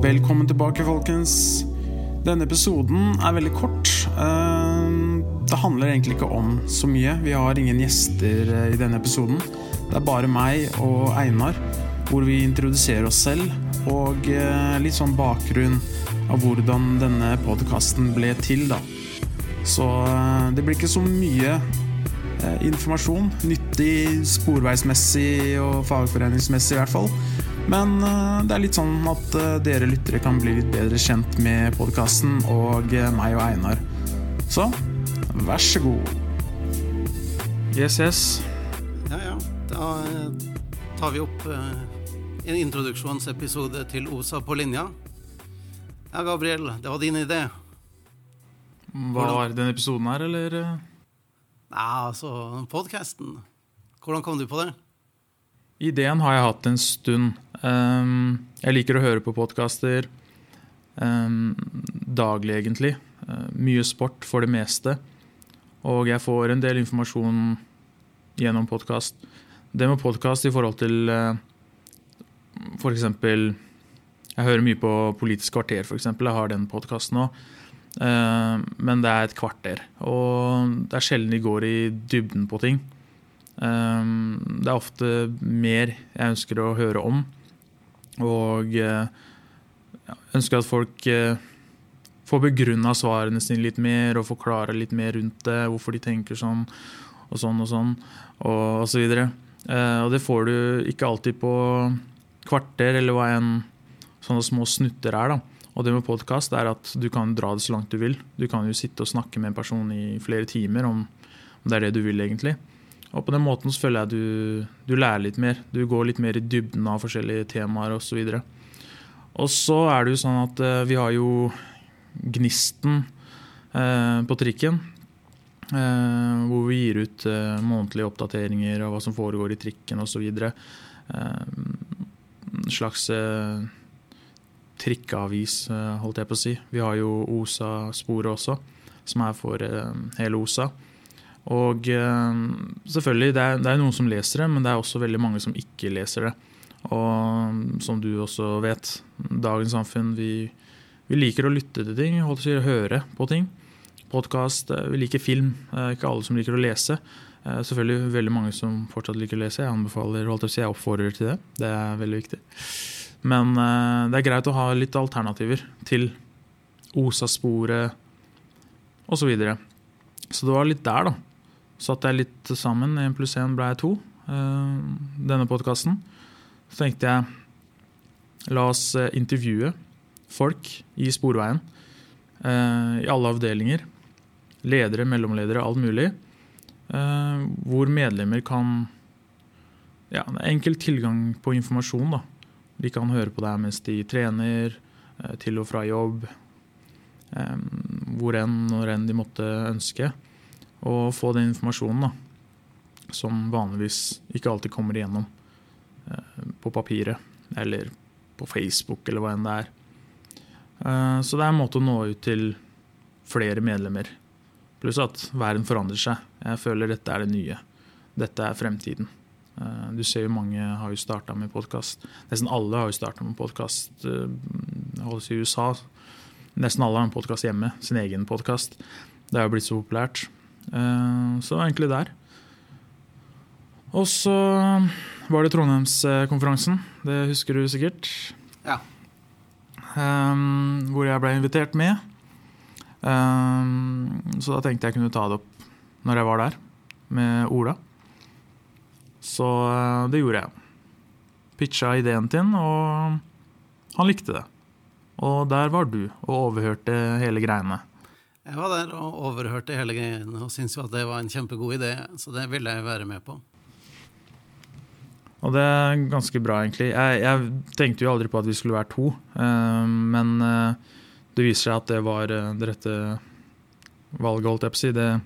Velkommen tilbake, folkens. Denne episoden er veldig kort. Eh, det handler egentlig ikke om så mye. Vi har ingen gjester eh, i denne episoden. Det er bare meg og Einar, hvor vi introduserer oss selv og eh, litt sånn bakgrunn av hvordan denne podkasten ble til, da. Så det blir ikke så mye informasjon. Nyttig sporveismessig og fagforeningsmessig, i hvert fall. Men det er litt sånn at dere lyttere kan bli litt bedre kjent med podkasten og meg og Einar. Så vær så god. Yes, yes. Ja, ja. Da tar vi opp en introduksjonsepisode til OSA på linja. Ja, Gabriel, det var din idé. Hva var den episoden her, eller? Nei, altså podkasten. Hvordan kom du på det? Ideen har jeg hatt en stund. Um, jeg liker å høre på podkaster um, daglig, egentlig. Uh, mye sport for det meste. Og jeg får en del informasjon gjennom podkast. Det med podkast i forhold til uh, f.eks. Jeg hører mye på Politisk kvarter, f.eks. Jeg har den podkasten nå. Uh, men det er et kvarter. Og det er sjelden de går i dybden på ting. Um, det er ofte mer jeg ønsker å høre om. Og jeg ønsker at folk uh, får begrunna svarene sine litt mer og forklare litt mer rundt det. Hvorfor de tenker sånn og sånn og sånn, og osv. Og, uh, og det får du ikke alltid på kvarter, eller hva enn sånne små snutter er. da. Og det med podkast er at du kan dra det så langt du vil. Du kan jo sitte og snakke med en person i flere timer om det er det du vil, egentlig. Og på den måten så føler jeg du, du lærer litt mer. Du går litt mer i dybden av forskjellige temaer osv. Og, og så er det jo sånn at eh, vi har jo Gnisten eh, på trikken. Eh, hvor vi gir ut månedlige oppdateringer av hva som foregår i trikken osv. En slags trikkeavis, holdt jeg på å si. Vi har jo OSA-sporet også, som er for hele OSA. Og selvfølgelig, det er, det er noen som leser det, men det er også veldig mange som ikke leser det. Og som du også vet, dagens samfunn, vi, vi liker å lytte til ting, holdt å høre på ting. Podkast, vi liker film. Ikke alle som liker å lese. Selvfølgelig veldig mange som fortsatt liker å lese. Jeg anbefaler, holdt jeg, jeg oppfordrer til det. Det er veldig viktig. Men det er greit å ha litt alternativer til OSA-sporet osv. Så, videre. så det var litt der, da satt jeg litt sammen. Én pluss én ble to. Denne podkasten. Så tenkte jeg la oss intervjue folk i Sporveien. I alle avdelinger. Ledere, mellomledere, alt mulig. Hvor medlemmer kan Ja, enkel tilgang på informasjon. da. De kan høre på deg mens de trener, til og fra jobb. Hvor enn, når enn de måtte ønske og få den informasjonen da, som vanligvis ikke alltid kommer igjennom eh, på papiret eller på Facebook eller hva enn det er. Eh, så det er en måte å nå ut til flere medlemmer. Pluss at verden forandrer seg. Jeg føler dette er det nye. Dette er fremtiden. Eh, du ser jo mange har jo starta med podkast. Nesten alle har jo starta med podkast. I USA nesten alle har en podkast hjemme. Sin egen podkast. Det er jo blitt så populært. Eh, så egentlig der. Og så var det Trondheimskonferansen. Det husker du sikkert. Ja. Um, hvor jeg ble invitert med. Um, så da tenkte jeg kunne ta det opp når jeg var der, med Ola. Så det gjorde jeg. Pitcha ideen til og han likte det. Og der var du og overhørte hele greiene. Jeg var der og overhørte hele greien og syntes jo at det var en kjempegod idé, så det ville jeg være med på. Og det er ganske bra, egentlig. Jeg, jeg tenkte jo aldri på at vi skulle være to, uh, men uh, det viser seg at det var uh, det rette valget, holdt jeg på å si. Det er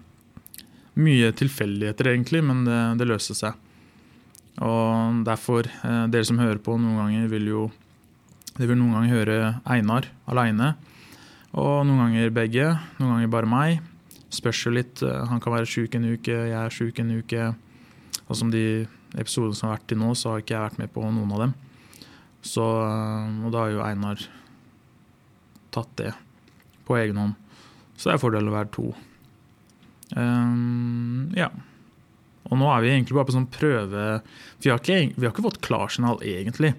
mye tilfeldigheter, egentlig, men det, det løste seg. Og derfor, dere som hører på noen ganger, vil jo Dere vil noen ganger høre Einar aleine. Og noen ganger begge, noen ganger bare meg. Spørs jo litt. Eh, han kan være sjuk en uke, jeg er sjuk en uke. Og som de episodene som har vært til nå, så har ikke jeg vært med på noen av dem. Så, eh, og da har jo Einar tatt det på egen hånd. Så det er fordel å være to. Um, ja. Og nå er vi egentlig bare på sånn prøve Vi har ikke, vi har ikke fått klarsignal, egentlig.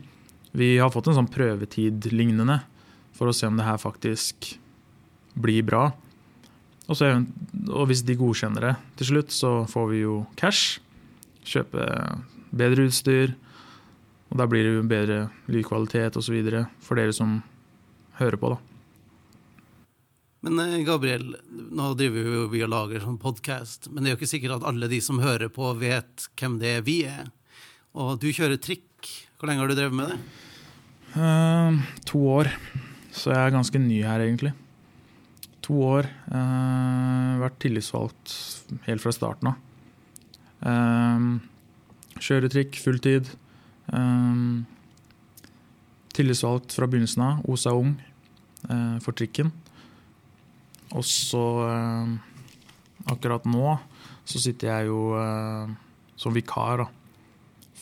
Vi har fått en sånn prøvetid lignende for å se om det her faktisk blir bra. Og, så, og hvis de godkjenner det til slutt, så får vi jo cash. Kjøpe bedre utstyr. Og da blir det jo bedre lydkvalitet osv. for dere som hører på, da. Men eh, Gabriel, nå driver vi, vi og lager sånn podkast, men det er jo ikke sikkert at alle de som hører på, vet hvem det er vi er. Og du kjører trikk. Hvor lenge har du drevet med det? Uh, to år. Så jeg er ganske ny her, egentlig. To år. Uh, vært tillitsvalgt helt fra starten av. Uh, kjører trikk fulltid. Uh, tillitsvalgt fra begynnelsen av. Osa Ung uh, for trikken. Og så uh, Akkurat nå så sitter jeg jo uh, som vikar da,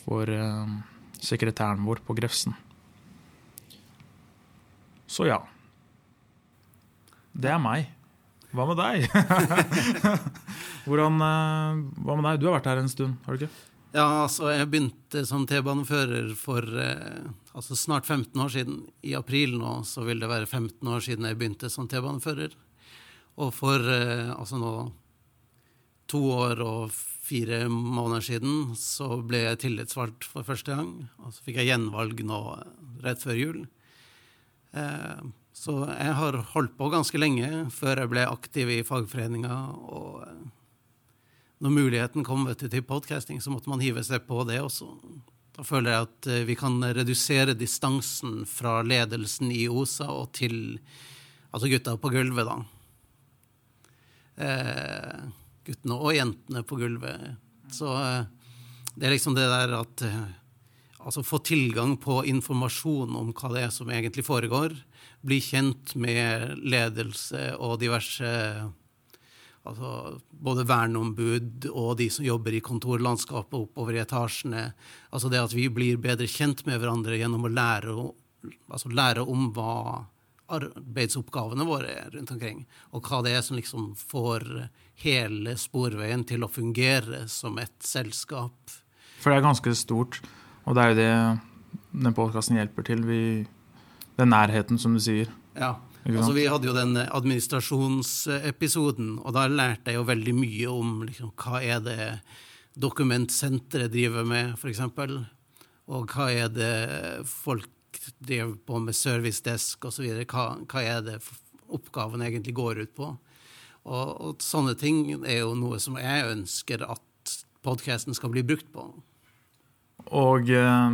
for eh, sekretæren vår på Grefsen. Så ja. Det er meg. Hva med deg? Hvordan, hva med deg? Du har vært her en stund, har du ikke? Ja, altså jeg begynte som T-banefører for eh, altså snart 15 år siden. I april nå så vil det være 15 år siden jeg begynte som T-banefører. Og for eh, altså nå to år og fire måneder siden så ble jeg tillitsvalgt for første gang. Og så fikk jeg gjenvalg nå rett før jul. Eh, så jeg har holdt på ganske lenge før jeg ble aktiv i fagforeninga. Og eh, når muligheten kom du, til podcasting, så måtte man hive seg på det også. Da føler jeg at vi kan redusere distansen fra ledelsen i OSA og til altså gutta på gulvet, da eh, guttene og jentene på gulvet. Så eh, det er liksom det der at eh, Altså få tilgang på informasjon om hva det er som egentlig foregår. Bli kjent med ledelse og diverse altså Både verneombud og de som jobber i kontorlandskapet oppover i etasjene. Altså det at vi blir bedre kjent med hverandre gjennom å lære, altså lære om hva arbeidsoppgavene våre er rundt omkring. Og hva det er som liksom får hele Sporveien til å fungere som et selskap. For det er ganske stort, og det er jo det den podkasten hjelper til. Vi, den nærheten, som du sier. Ja. Altså, vi hadde jo den administrasjonsepisoden, og da lærte jeg jo veldig mye om liksom, hva er det dokumentsenteret driver med, f.eks. Og hva er det folk driver på med servicedesk osv. Hva, hva er det oppgaven egentlig går ut på? Og, og, sånne ting er jo noe som jeg ønsker at podkasten skal bli brukt på. Og, eh,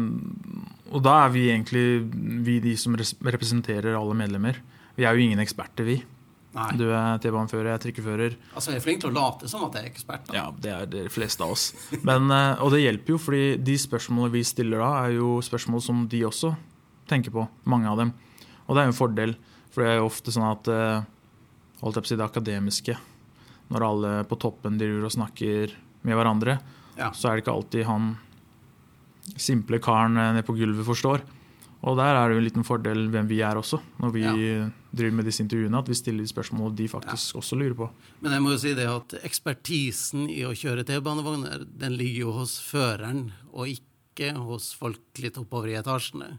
og, da er vi egentlig vi de som representerer alle medlemmer. Vi er jo ingen eksperter, vi. Nei. Du er T-banefører, jeg er trikkefører. Altså, Jeg er flink til å late som at jeg er ekspert. Da. Ja, det er de fleste av oss. Men, eh, og det hjelper jo, fordi de spørsmålene vi stiller da, er jo spørsmål som de også tenker på, mange av dem. Og det er jo en fordel, for det er jo ofte sånn at eh, holdt jeg på å si det akademiske Når alle på toppen driver og snakker med hverandre, ja. så er det ikke alltid han simple karen eh, nede på gulvet forstår. Og der er det jo en liten fordel hvem vi er også, når vi ja. driver med disse intervjuene. At vi stiller de spørsmål de faktisk ja. også lurer på. Men jeg må jo si det at ekspertisen i å kjøre T-banevogner, den ligger jo hos føreren, og ikke hos folk litt oppover i etasjene.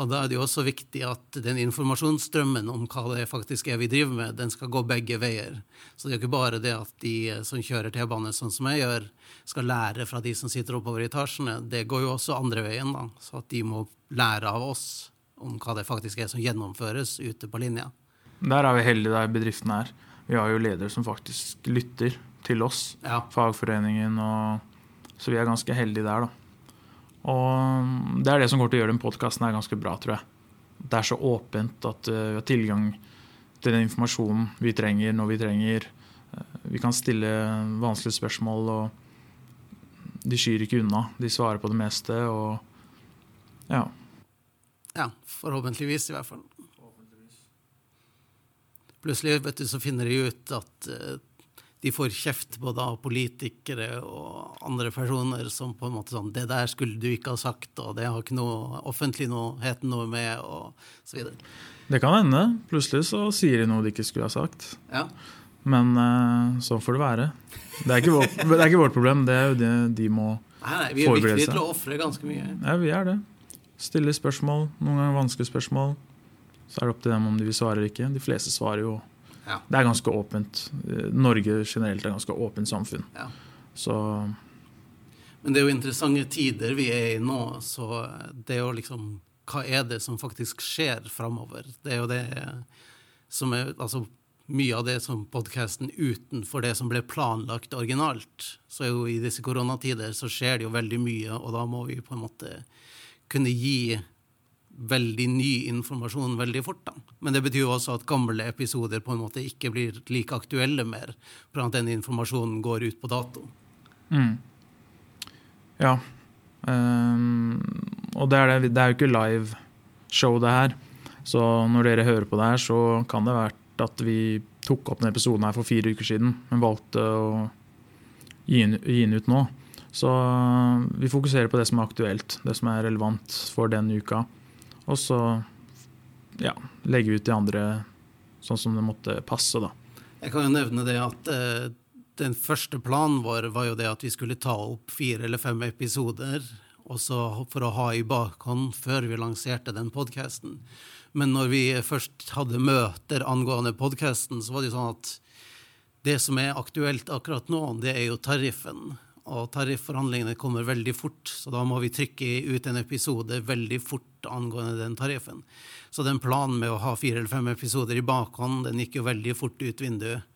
Og da er det jo også viktig at den informasjonsstrømmen om hva det faktisk er vi driver med, den skal gå begge veier. Så det er jo ikke bare det at de som kjører T-bane sånn som jeg gjør, skal lære fra de som sitter oppover i etasjene. Det går jo også andre veien, da. Så at de må lære av oss om hva det faktisk er som gjennomføres ute på linja. Der er vi heldige der bedriften er. Vi har jo ledere som faktisk lytter til oss, ja. fagforeningen, og så vi er ganske heldige der, da. Og det er det som går til å gjøre den podkasten ganske bra, tror jeg. Det er så åpent at eh, vi har tilgang til den informasjonen vi trenger når vi trenger. Eh, vi kan stille vanskelige spørsmål, og de skyr ikke unna. De svarer på det meste, og ja. Ja, forhåpentligvis i hvert fall. Plutselig vet du, så finner de ut at uh, de får kjeft både av politikere og andre personer som på en måte sånn 'Det der skulle du ikke ha sagt', og 'det har ikke noe offentligheten noe med', og så videre. Det kan hende. Plutselig så sier de noe de ikke skulle ha sagt. Ja. Men uh, sånn får det være. Det er ikke vårt, det er ikke vårt problem, det er jo det de må Nei, nei, vi er viktige til å ofre ganske mye. Ja, vi er det. Stille spørsmål, noen ganger vanskelige spørsmål. Så er det opp til dem om de vil svare eller ikke. De fleste svarer jo. Ja. Det er ganske åpent. Norge generelt er et ganske åpent samfunn. Ja. Så Men det er jo interessante tider vi er i nå, så det er jo liksom Hva er det som faktisk skjer framover? Det er jo det som er Altså mye av det som podkasten utenfor det som ble planlagt originalt. Så jo i disse koronatider så skjer det jo veldig mye, og da må vi på en måte kunne gi veldig ny informasjon veldig fort. da. Men det betyr jo også at gamle episoder på en måte ikke blir like aktuelle mer, for at den informasjonen går ut på dato. mm. Ja. Um, og det er, det, det er jo ikke live show, det her. Så når dere hører på det her, så kan det være at vi tok opp denne episoden her for fire uker siden, men valgte å gi den ut nå. Så vi fokuserer på det som er aktuelt, det som er relevant for den uka. Og så ja, legge ut de andre sånn som det måtte passe, da. Jeg kan jo nevne det at eh, den første planen vår var jo det at vi skulle ta opp fire eller fem episoder, også for å ha i bakhånd før vi lanserte den podkasten. Men når vi først hadde møter angående podkasten, så var det jo sånn at det som er aktuelt akkurat nå, det er jo tariffen. Og tarifforhandlingene kommer veldig fort, så da må vi trykke ut en episode veldig fort angående den tariffen. Så den planen med å ha fire eller fem episoder i bakhånd, den gikk jo veldig fort ut vinduet.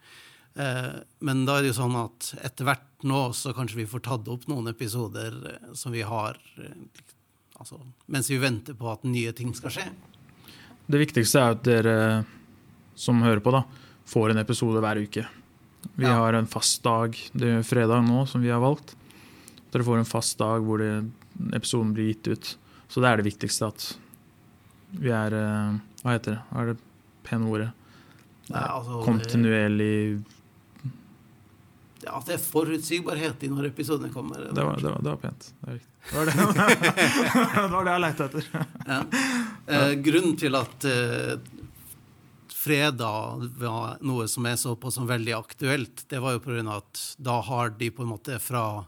Eh, Men da er det jo sånn at etter hvert nå så kanskje vi får tatt opp noen episoder eh, som vi har eh, altså, mens vi venter på at nye ting skal skje. Det viktigste er at dere som hører på, da, får en episode hver uke. Vi Ja. har en fast dag, det er fredag nå, som vi har valgt. Dere får en fast dag hvor det, episoden blir gitt ut. Så det er det viktigste at vi er eh, Hva heter det? Hva er det pene ordet? Nei, altså, Kontinuerlig det, at det er forutsigbarhet i når episodene kommer. Det var, det var, det var pent. Det, det var det, det var det jeg lette etter. Ja. Eh, grunnen til at eh, fredag var noe som jeg så på som veldig aktuelt, det var jo pga. at da har de på en måte fra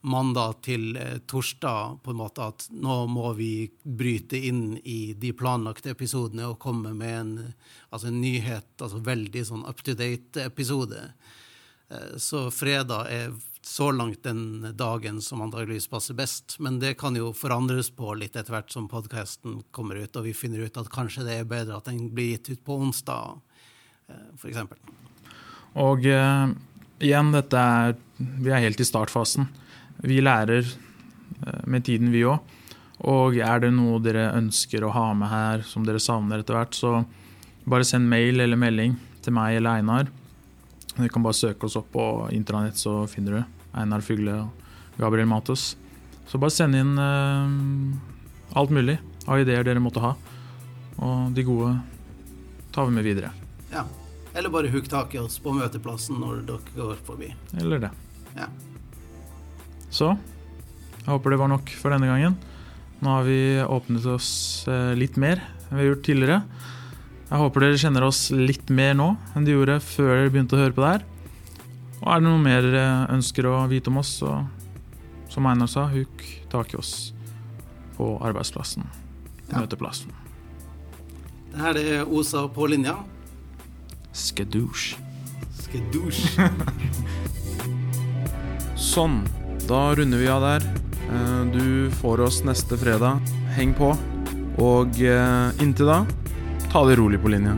mandag til eh, torsdag på en måte at nå må vi bryte inn i de planlagte episodene og komme med en, altså en nyhet, altså veldig sånn up to date-episode. Eh, Så fredag er så langt den dagen som antageligvis passer best. Men det kan jo forandres på litt etter hvert som podkasten kommer ut, og vi finner ut at kanskje det er bedre at den blir gitt ut på onsdag, f.eks. Og uh, igjen, dette er Vi er helt i startfasen. Vi lærer uh, med tiden, vi òg. Og er det noe dere ønsker å ha med her, som dere savner etter hvert, så bare send mail eller melding til meg eller Einar. Du kan bare søke oss opp på intranett, så finner du Einar Fygle og Gabriel Matos. Så bare send inn eh, alt mulig av ideer dere måtte ha. Og de gode tar vi med videre. Ja. Eller bare hugg tak i oss på møteplassen når dere går forbi. Eller det. Ja. Så jeg håper det var nok for denne gangen. Nå har vi åpnet oss eh, litt mer enn vi har gjort tidligere. Jeg håper dere kjenner oss litt mer nå enn de gjorde før dere begynte å høre på det her. Og er det noe mer dere ønsker å vite om oss, så som Einar sa, huk tak i oss på arbeidsplassen. Ja. Møteplassen. Det her er Osa på linja. Skedouche. Skedouche. Sånn, da runder vi av der. Eh, Du får oss neste fredag. Heng på. Og eh, inntil da, ta det rolig på linja.